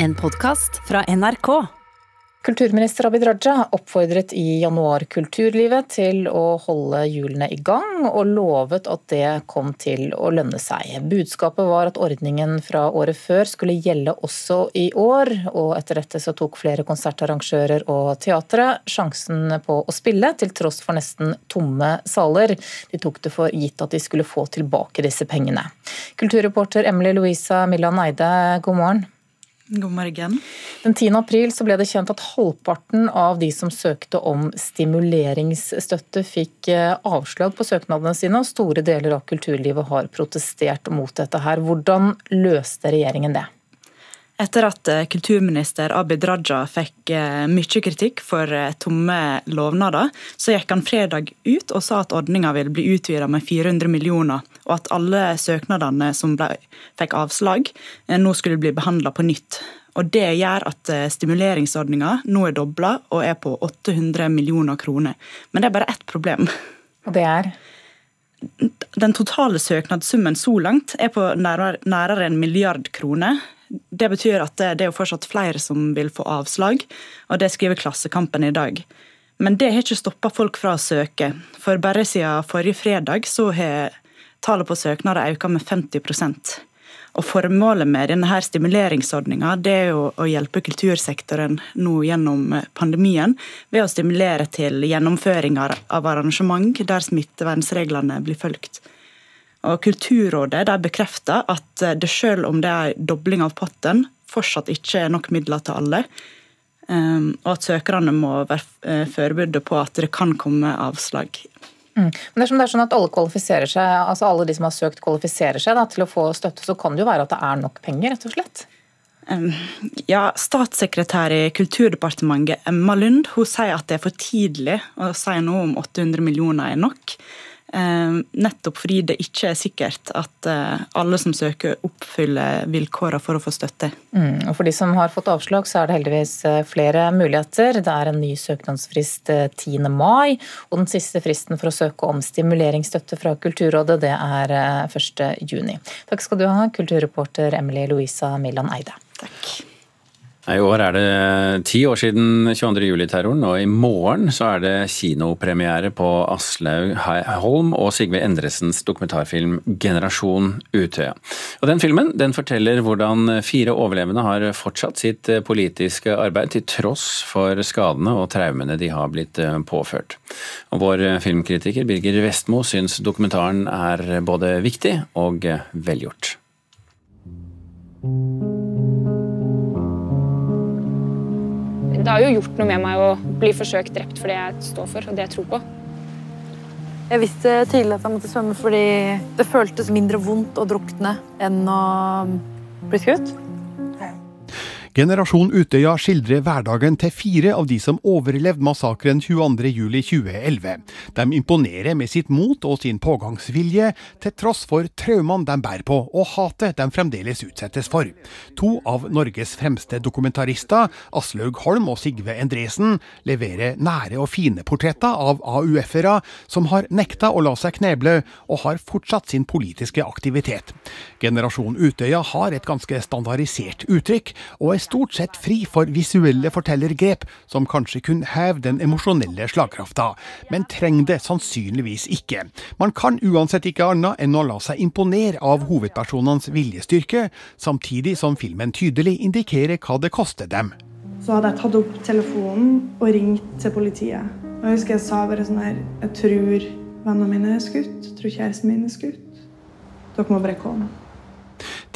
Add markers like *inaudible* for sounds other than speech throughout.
En podkast fra NRK. Kulturminister Abid Raja oppfordret i januar kulturlivet til å holde hjulene i gang, og lovet at det kom til å lønne seg. Budskapet var at ordningen fra året før skulle gjelde også i år, og etter dette så tok flere konsertarrangører og teatre sjansen på å spille, til tross for nesten tomme saler. De tok det for gitt at de skulle få tilbake disse pengene. Kulturreporter Emily Louisa Millan Eide, god morgen. God morgen. Den 10. april så ble det kjent at halvparten av de som søkte om stimuleringsstøtte, fikk eh, avslag på søknadene sine, og store deler av kulturlivet har protestert mot dette. her. Hvordan løste regjeringen det? Etter at eh, kulturminister Abid Raja fikk eh, mye kritikk for tomme lovnader, så gikk han fredag ut og sa at ordninga ville bli utvida med 400 millioner, og at alle søknadene som ble, fikk avslag, nå skulle bli behandla på nytt. Og Det gjør at stimuleringsordninga nå er dobla og er på 800 millioner kroner. Men det er bare ett problem. Og det er? Den totale søknadssummen så langt er på nærmere, nærmere en milliard kroner. Det betyr at det, det er jo fortsatt flere som vil få avslag, og det skriver Klassekampen i dag. Men det har ikke stoppa folk fra å søke. For bare siden forrige fredag så har tallet på søknader øker med 50% og Formålet med denne her stimuleringsordninga er jo å hjelpe kultursektoren nå gjennom pandemien ved å stimulere til gjennomføring av arrangement der smittevernreglene blir fulgt. Og Kulturrådet der bekrefter at det selv om det er en dobling av potten, fortsatt ikke er nok midler til alle. Ehm, og at søkerne må være eh, forberedt på at det kan komme avslag. Mm. Men dersom det er sånn at alle kvalifiserer seg, altså alle de som har søkt kvalifiserer seg da, til å få støtte, så kan det jo være at det er nok penger, rett og slett? Ja, Statssekretær i Kulturdepartementet Emma Lund hun sier at det er for tidlig å si noe om 800 millioner er nok. Eh, nettopp fordi det ikke er sikkert at eh, alle som søker, oppfyller vilkårene for å få støtte. Mm, og For de som har fått avslag, så er det heldigvis eh, flere muligheter. Det er en ny søknadsfrist 10. mai, og den siste fristen for å søke om stimuleringsstøtte fra Kulturrådet, det er 1. juni. Takk skal du ha, kulturreporter Emily Louisa Milland Eide. Takk. I år er det ti år siden 22. juli-terroren, og i morgen så er det kinopremiere på Aslaug Holm og Sigve Endresens dokumentarfilm 'Generasjon Utøya'. Den filmen den forteller hvordan fire overlevende har fortsatt sitt politiske arbeid til tross for skadene og traumene de har blitt påført. Og Vår filmkritiker Birger Vestmo syns dokumentaren er både viktig og velgjort. Det har jo gjort noe med meg å bli forsøkt drept for det jeg står for og det jeg tror på. Jeg visste tidlig at jeg måtte svømme fordi det føltes mindre vondt å drukne enn å bli skutt. Generasjon Utøya skildrer hverdagen til fire av de som overlevde massakren 22.07.2011. De imponerer med sitt mot og sin pågangsvilje, til tross for traumene de bærer på og hatet de fremdeles utsettes for. To av Norges fremste dokumentarister, Aslaug Holm og Sigve Endresen, leverer nære og fine portretter av AUF-ere som har nekta å la seg kneble og har fortsatt sin politiske aktivitet. Generasjon Utøya har et ganske standardisert uttrykk, og er stort sett fri for visuelle fortellergrep som kanskje kun hever den emosjonelle slagkrafta, men trenger det sannsynligvis ikke. Man kan uansett ikke annet enn å la seg imponere av hovedpersonenes viljestyrke, samtidig som filmen tydelig indikerer hva det koster dem. Så hadde jeg tatt opp telefonen og ringt til politiet. Og jeg husker jeg sa bare sånn her Jeg tror vennene mine er skutt. Jeg tror kjæresten min er skutt. Dere må bare komme.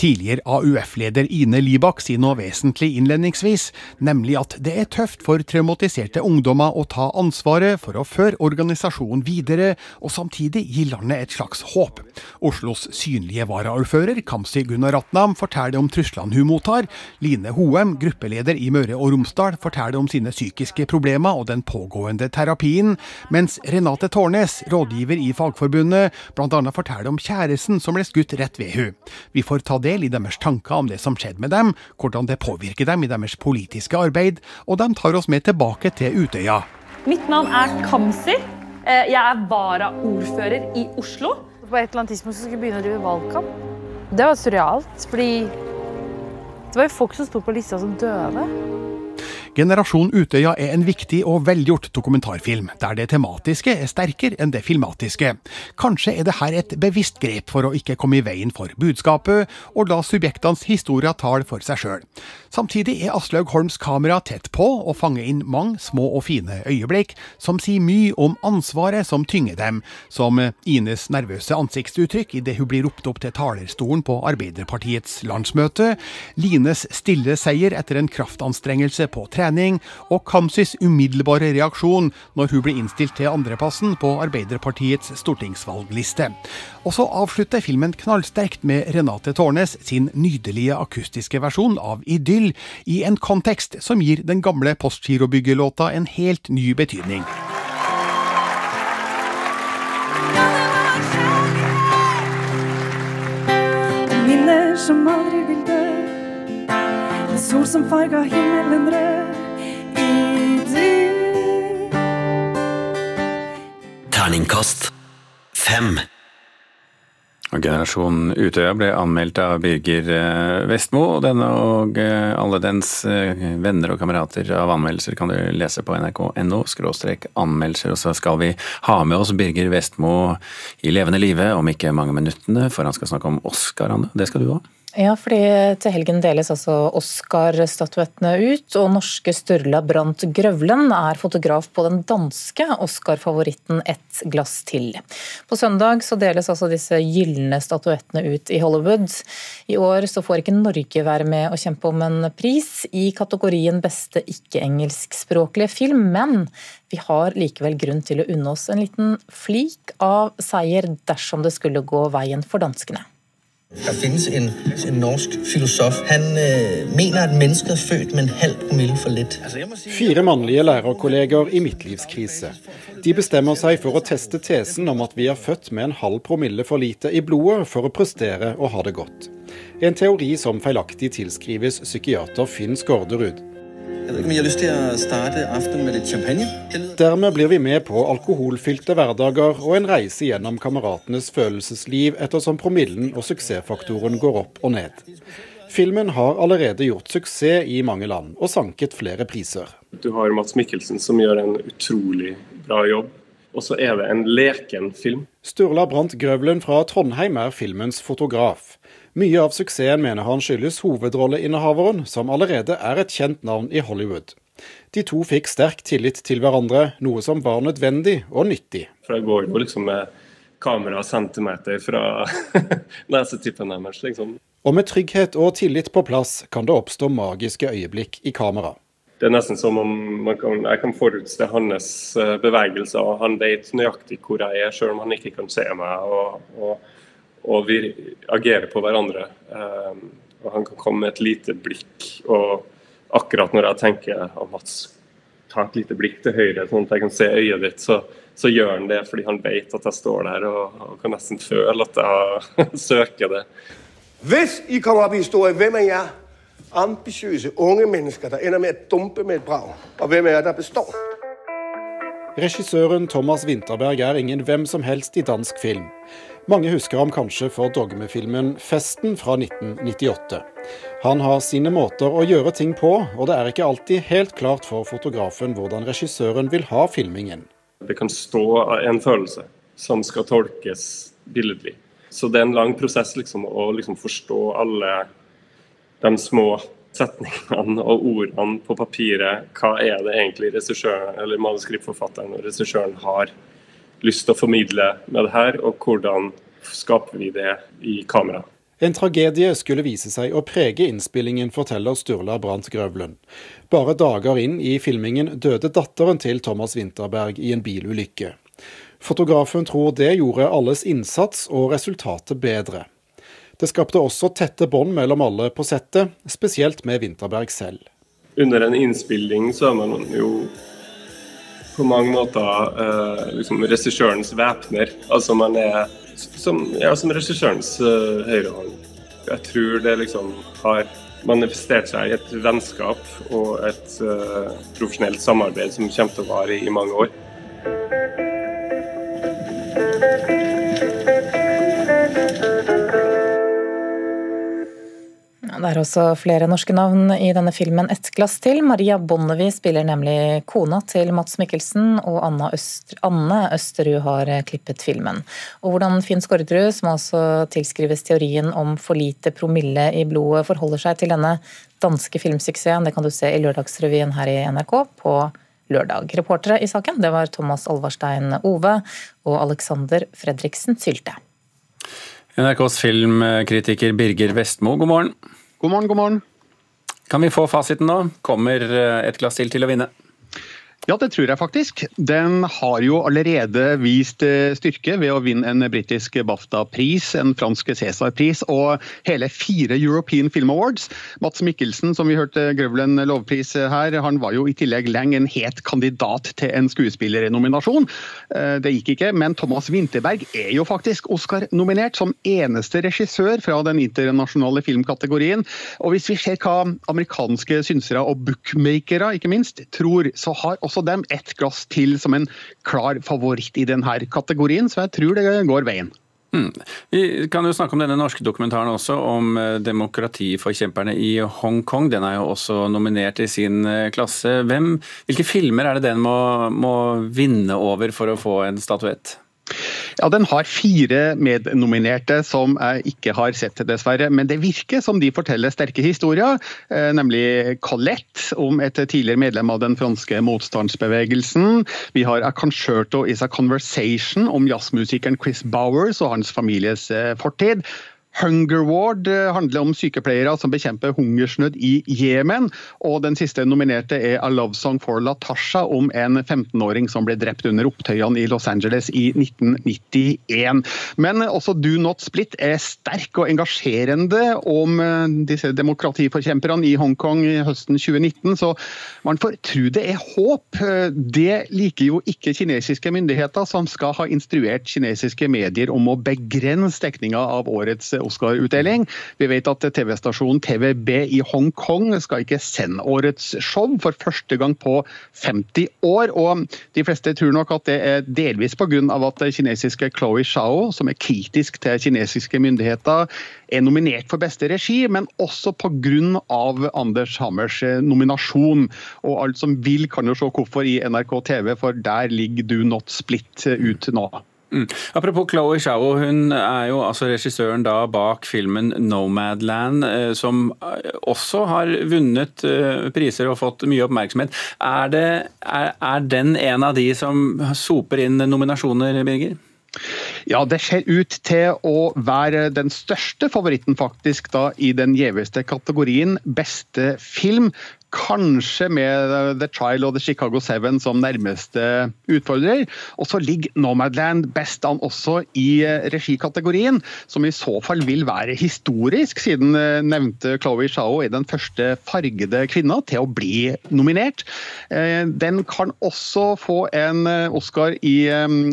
Tidligere AUF-leder Ine Libak sier noe vesentlig innledningsvis, nemlig at det er tøft for traumatiserte ungdommer å ta ansvaret for å føre organisasjonen videre, og samtidig gi landet et slags håp. Oslos synlige varaordfører, Kamzy Gunnar Ratnam, forteller om truslene hun mottar. Line Hoem, gruppeleder i Møre og Romsdal, forteller om sine psykiske problemer og den pågående terapien, mens Renate Tårnes, rådgiver i Fagforbundet, bl.a. forteller om kjæresten som ble skutt rett ved hun. Vi får ta del i deres tanker om det som skjedde med dem, hvordan det påvirker dem i deres politiske arbeid, og de tar oss med tilbake til Utøya. Mitt navn er Kamzy. Eh, jeg er varaordfører i Oslo. På et eller annet tidspunkt skulle jeg begynne å drive valgkamp. Det var surrealt, fordi Det var jo folk som sto på lista som døde. Generasjon Utøya er en viktig og velgjort dokumentarfilm, der det tematiske er sterkere enn det filmatiske. Kanskje er det her et bevisst grep for å ikke komme i veien for budskapet, og la subjektenes historier tale for seg sjøl. Samtidig er Aslaug Holms kamera tett på og fanger inn mange små og fine øyeblikk, som sier mye om ansvaret som tynger dem, som Ines nervøse ansiktsuttrykk idet hun blir ropt opp til talerstolen på Arbeiderpartiets landsmøte, Lines stille seier etter en kraftanstrengelse på trening, og Kamzys umiddelbare reaksjon når hun ble innstilt til andreplassen på Arbeiderpartiets stortingsvalgliste. Og så avslutter filmen knallsterkt med Renate Tårnes sin nydelige akustiske versjon av Idyll, i en kontekst som gir den gamle Postgirobyggelåta en helt ny betydning. Minner som aldri vil dø. En sol som farga himmelen rød. Terningkast fem. Generasjon Utøya ble anmeldt av Birger eh, Vestmo. og Denne og eh, alle dens eh, venner og kamerater av anmeldelser kan du lese på nrk.no anmeldelser. Og så skal vi ha med oss Birger Vestmo i levende live om ikke mange minuttene, for han skal snakke om Oscar, Anne. Det skal du òg. Ja, fordi til helgen deles altså Oscar-statuettene ut, og norske Sturla Brandt Grøvlen er fotograf på den danske Oscar-favoritten Ett glass til. På søndag så deles altså disse gylne statuettene ut i Hollywood. I år så får ikke Norge være med å kjempe om en pris i kategorien beste ikke-engelskspråklige film, men vi har likevel grunn til å unne oss en liten flik av seier dersom det skulle gå veien for danskene. Der finnes en, en norsk filosof. Han øh, mener at mennesket er født med en halv promille for litt. Fire mannlige lærerkolleger i midtlivskrise. De bestemmer seg for å teste tesen om at vi er født med en halv promille for lite i blodet for å prestere og ha det godt. En teori som feilaktig tilskrives psykiater Finn Skårderud. Jeg vet ikke om jeg har lyst til å starte aften med litt champagne. Dermed blir vi med på alkoholfylte hverdager og en reise gjennom kameratenes følelsesliv ettersom promillen og suksessfaktoren går opp og ned. Filmen har allerede gjort suksess i mange land og sanket flere priser. Du har Mats Mikkelsen som gjør en utrolig bra jobb. Og så er det en leken film. Sturla Brandt Grøvlen fra Trondheim er filmens fotograf. Mye av suksessen mener han skyldes hovedrolleinnehaveren, som allerede er et kjent navn i Hollywood. De to fikk sterk tillit til hverandre, noe som var nødvendig og nyttig. For jeg går jo liksom med kamera centimeter fra *laughs* nesetippen deres, liksom. Og med trygghet og tillit på plass kan det oppstå magiske øyeblikk i kamera. Det er nesten som om kan, jeg kan forutse hans eh, bevegelser, han vet nøyaktig hvor jeg er, selv om han ikke kan se meg. og, og og vi agerer på hverandre. Um, og han kan komme med et lite blikk, og akkurat når jeg tenker at Mats, ta et lite blikk til høyre, sånn at jeg kan se øyet ditt, så, så gjør han det fordi han vet at jeg står der og, og kan nesten føle at jeg *laughs* søker det. Hvis I kommer opp i historien, hvem er jeg? Ambisiøse unge mennesker der ender med å dumpe med et brag. Og hvem er det består? Regissøren Thomas Winterberg er ingen hvem som helst i dansk film. Mange husker ham kanskje for dogmefilmen 'Festen' fra 1998. Han har sine måter å gjøre ting på, og det er ikke alltid helt klart for fotografen hvordan regissøren vil ha filmingen. Det kan stå en følelse som skal tolkes billedlig. Så det er en lang prosess liksom, å liksom forstå alle de små setningene og ordene på papiret. Hva er det egentlig regissøren eller manuskriptforfatteren og regissøren har lyst til å formidle med det her, og hvordan skaper vi det i kamera. En tragedie skulle vise seg å prege innspillingen, forteller Sturla Brandt Grøvlund. Bare dager inn i filmingen døde datteren til Thomas Winterberg i en bilulykke. Fotografen tror det gjorde alles innsats og resultatet bedre. Det skapte også tette bånd mellom alle på settet, spesielt med Winterberg selv. Under en innspilling så er man jo på mange måter eh, liksom regissørens væpner. Altså man er som, ja, som regissørens eh, høyrehånd. Jeg tror det liksom har manifestert seg i et vennskap og et eh, profesjonelt samarbeid som kommer til å vare i, i mange år. Det er også flere norske navn i denne filmen Ett glass til. Maria Bonnevie spiller nemlig kona til Mats Mikkelsen, og Anna Øster, Anne Østerud har klippet filmen. Og hvordan Finn Skårderud, som altså tilskrives teorien om for lite promille i blodet, forholder seg til denne danske filmsuksessen, det kan du se i Lørdagsrevyen her i NRK på lørdag. Reportere i saken det var Thomas Alvarstein Ove og Alexander Fredriksen Sylte. NRKs filmkritiker Birger Vestmo, god morgen. God morgen, god morgen. Kan vi få fasiten nå? Kommer eh, et glass til til å vinne? Ja, det tror jeg faktisk. Den har jo allerede vist eh, styrke ved å vinne en britisk BAFTA-pris, en fransk Cæsar-pris og hele fire European Film Awards. Mats Mikkelsen, som vi hørte Grøvlen lovpris her, han var jo i tillegg lenge en het kandidat til en skuespillernominasjon. Eh, det gikk ikke, men Thomas Winterberg er jo faktisk Oscar-nominert som eneste regissør fra den internasjonale filmkategorien. Og hvis vi ser hva amerikanske synsere og bookmakere ikke minst tror, så har også også dem ett glass til som en klar favoritt i denne kategorien, så jeg tror det går veien. Hmm. Vi kan jo snakke om denne norske dokumentaren også, om eh, demokratiforkjemperne i Hongkong. Den er jo også nominert i sin eh, klasse. Hvem, hvilke filmer er det den må, må vinne over for å få en statuett? Ja, Den har fire mednominerte som jeg ikke har sett, dessverre. Men det virker som de forteller sterke historier. Eh, nemlig Colette, om et tidligere medlem av den franske motstandsbevegelsen. Vi har A Concerto Is A Conversation om jazzmusikeren Chris Bowers og hans families eh, fortid. Hunger Ward eh, handler om sykepleiere som bekjemper hungersnød i Jemen. Og den siste nominerte er A Love Song for Latasha om en 15-åring som ble drept under opptøyene i Los Angeles i 1991. Men også Do Not Split er sterk og engasjerende om eh, disse demokratiforkjemperne i Hongkong i høsten 2019, så man får tro det er håp. Det liker jo ikke kinesiske myndigheter, som skal ha instruert kinesiske medier om å begrense dekninga av årets Oscar-utdeling. Vi vet at TV-stasjonen TVB i Hongkong skal ikke sende årets show for første gang på 50 år. og De fleste tror nok at det er delvis pga. at kinesiske Chloé Shao, som er kritisk til kinesiske myndigheter, er nominert for beste regi, men også pga. Anders Hammers nominasjon. Og alt som vil, kan jo se hvorfor i NRK TV, for der ligger Do Not Split ut nå. Mm. Apropos Chloé Zhao, hun er jo altså regissøren da bak filmen 'Nomadland', eh, som eh, også har vunnet eh, priser og fått mye oppmerksomhet. Er, det, er, er den en av de som soper inn nominasjoner, Birger? Ja, det ser ut til å være den største favoritten faktisk da i den gjeveste kategorien beste film kanskje med The Trial og The Chicago Seven som nærmeste utfordrer. Og så ligger Nomadland best an også i eh, regikategorien, som i så fall vil være historisk, siden eh, nevnte Chloé Shao er den første fargede kvinna til å bli nominert. Eh, den kan også få en Oscar i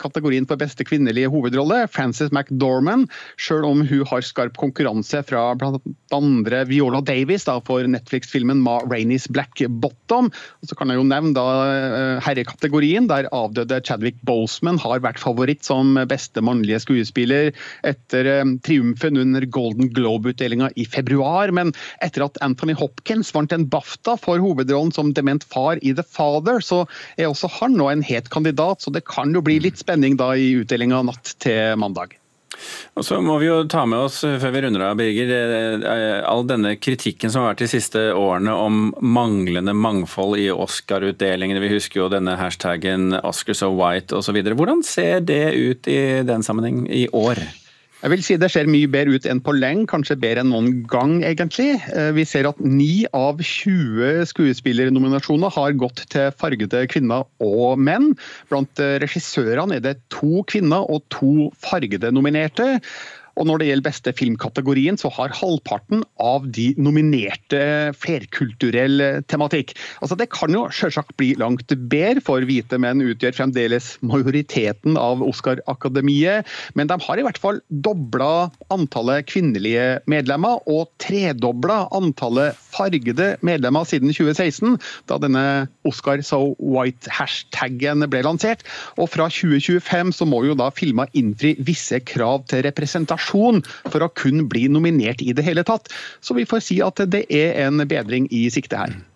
kategorien for beste kvinnelige hovedrolle, Frances McDormand, sjøl om hun har skarp konkurranse fra bl.a. Viola Davis da, for Netflix-filmen Ma Rainey Miss Black Bottom. Og så kan jeg jo nevne da eh, herrekategorien, der avdøde Chadwick Boseman har vært favoritt som beste mannlige skuespiller etter eh, triumfen under Golden Globe-utdelinga i februar. Men etter at Anthony Hopkins vant en BAFTA for hovedrollen som dement far i The Father, så er også han nå en het kandidat. Så det kan jo bli litt spenning da i utdelinga natt til mandag. Og så må vi jo ta med oss, før vi runder av, Birger, eh, all denne kritikken som har vært de siste årene om manglende mangfold i Oscar-utdelingene. Vi husker jo denne hashtaggen 'Oscar so white' osv. Hvordan ser det ut i den sammenheng i år? Jeg vil si Det ser mye bedre ut enn på lenge, kanskje bedre enn noen gang. egentlig. Eh, vi ser at 9 av 20 skuespillernominasjoner har gått til fargede kvinner og menn. Blant eh, regissørene er det to kvinner og to fargede nominerte. Og når det gjelder beste filmkategorien, så har halvparten av de nominerte flerkulturell tematikk. Altså Det kan jo selvsagt bli langt bedre, for hvite menn utgjør fremdeles majoriteten av Oscar-akademiet, men de har i hvert fall dobla antallet kvinnelige medlemmer og tredobla antallet fargede medlemmer siden 2016, da denne Oscar so white-hashtagen ble lansert. Og fra 2025 så må jo da filmer innfri visse krav til representasjon kvalifikasjon for å kun bli nominert i det hele tatt. Så vi får si at det er en bedring i sikte her.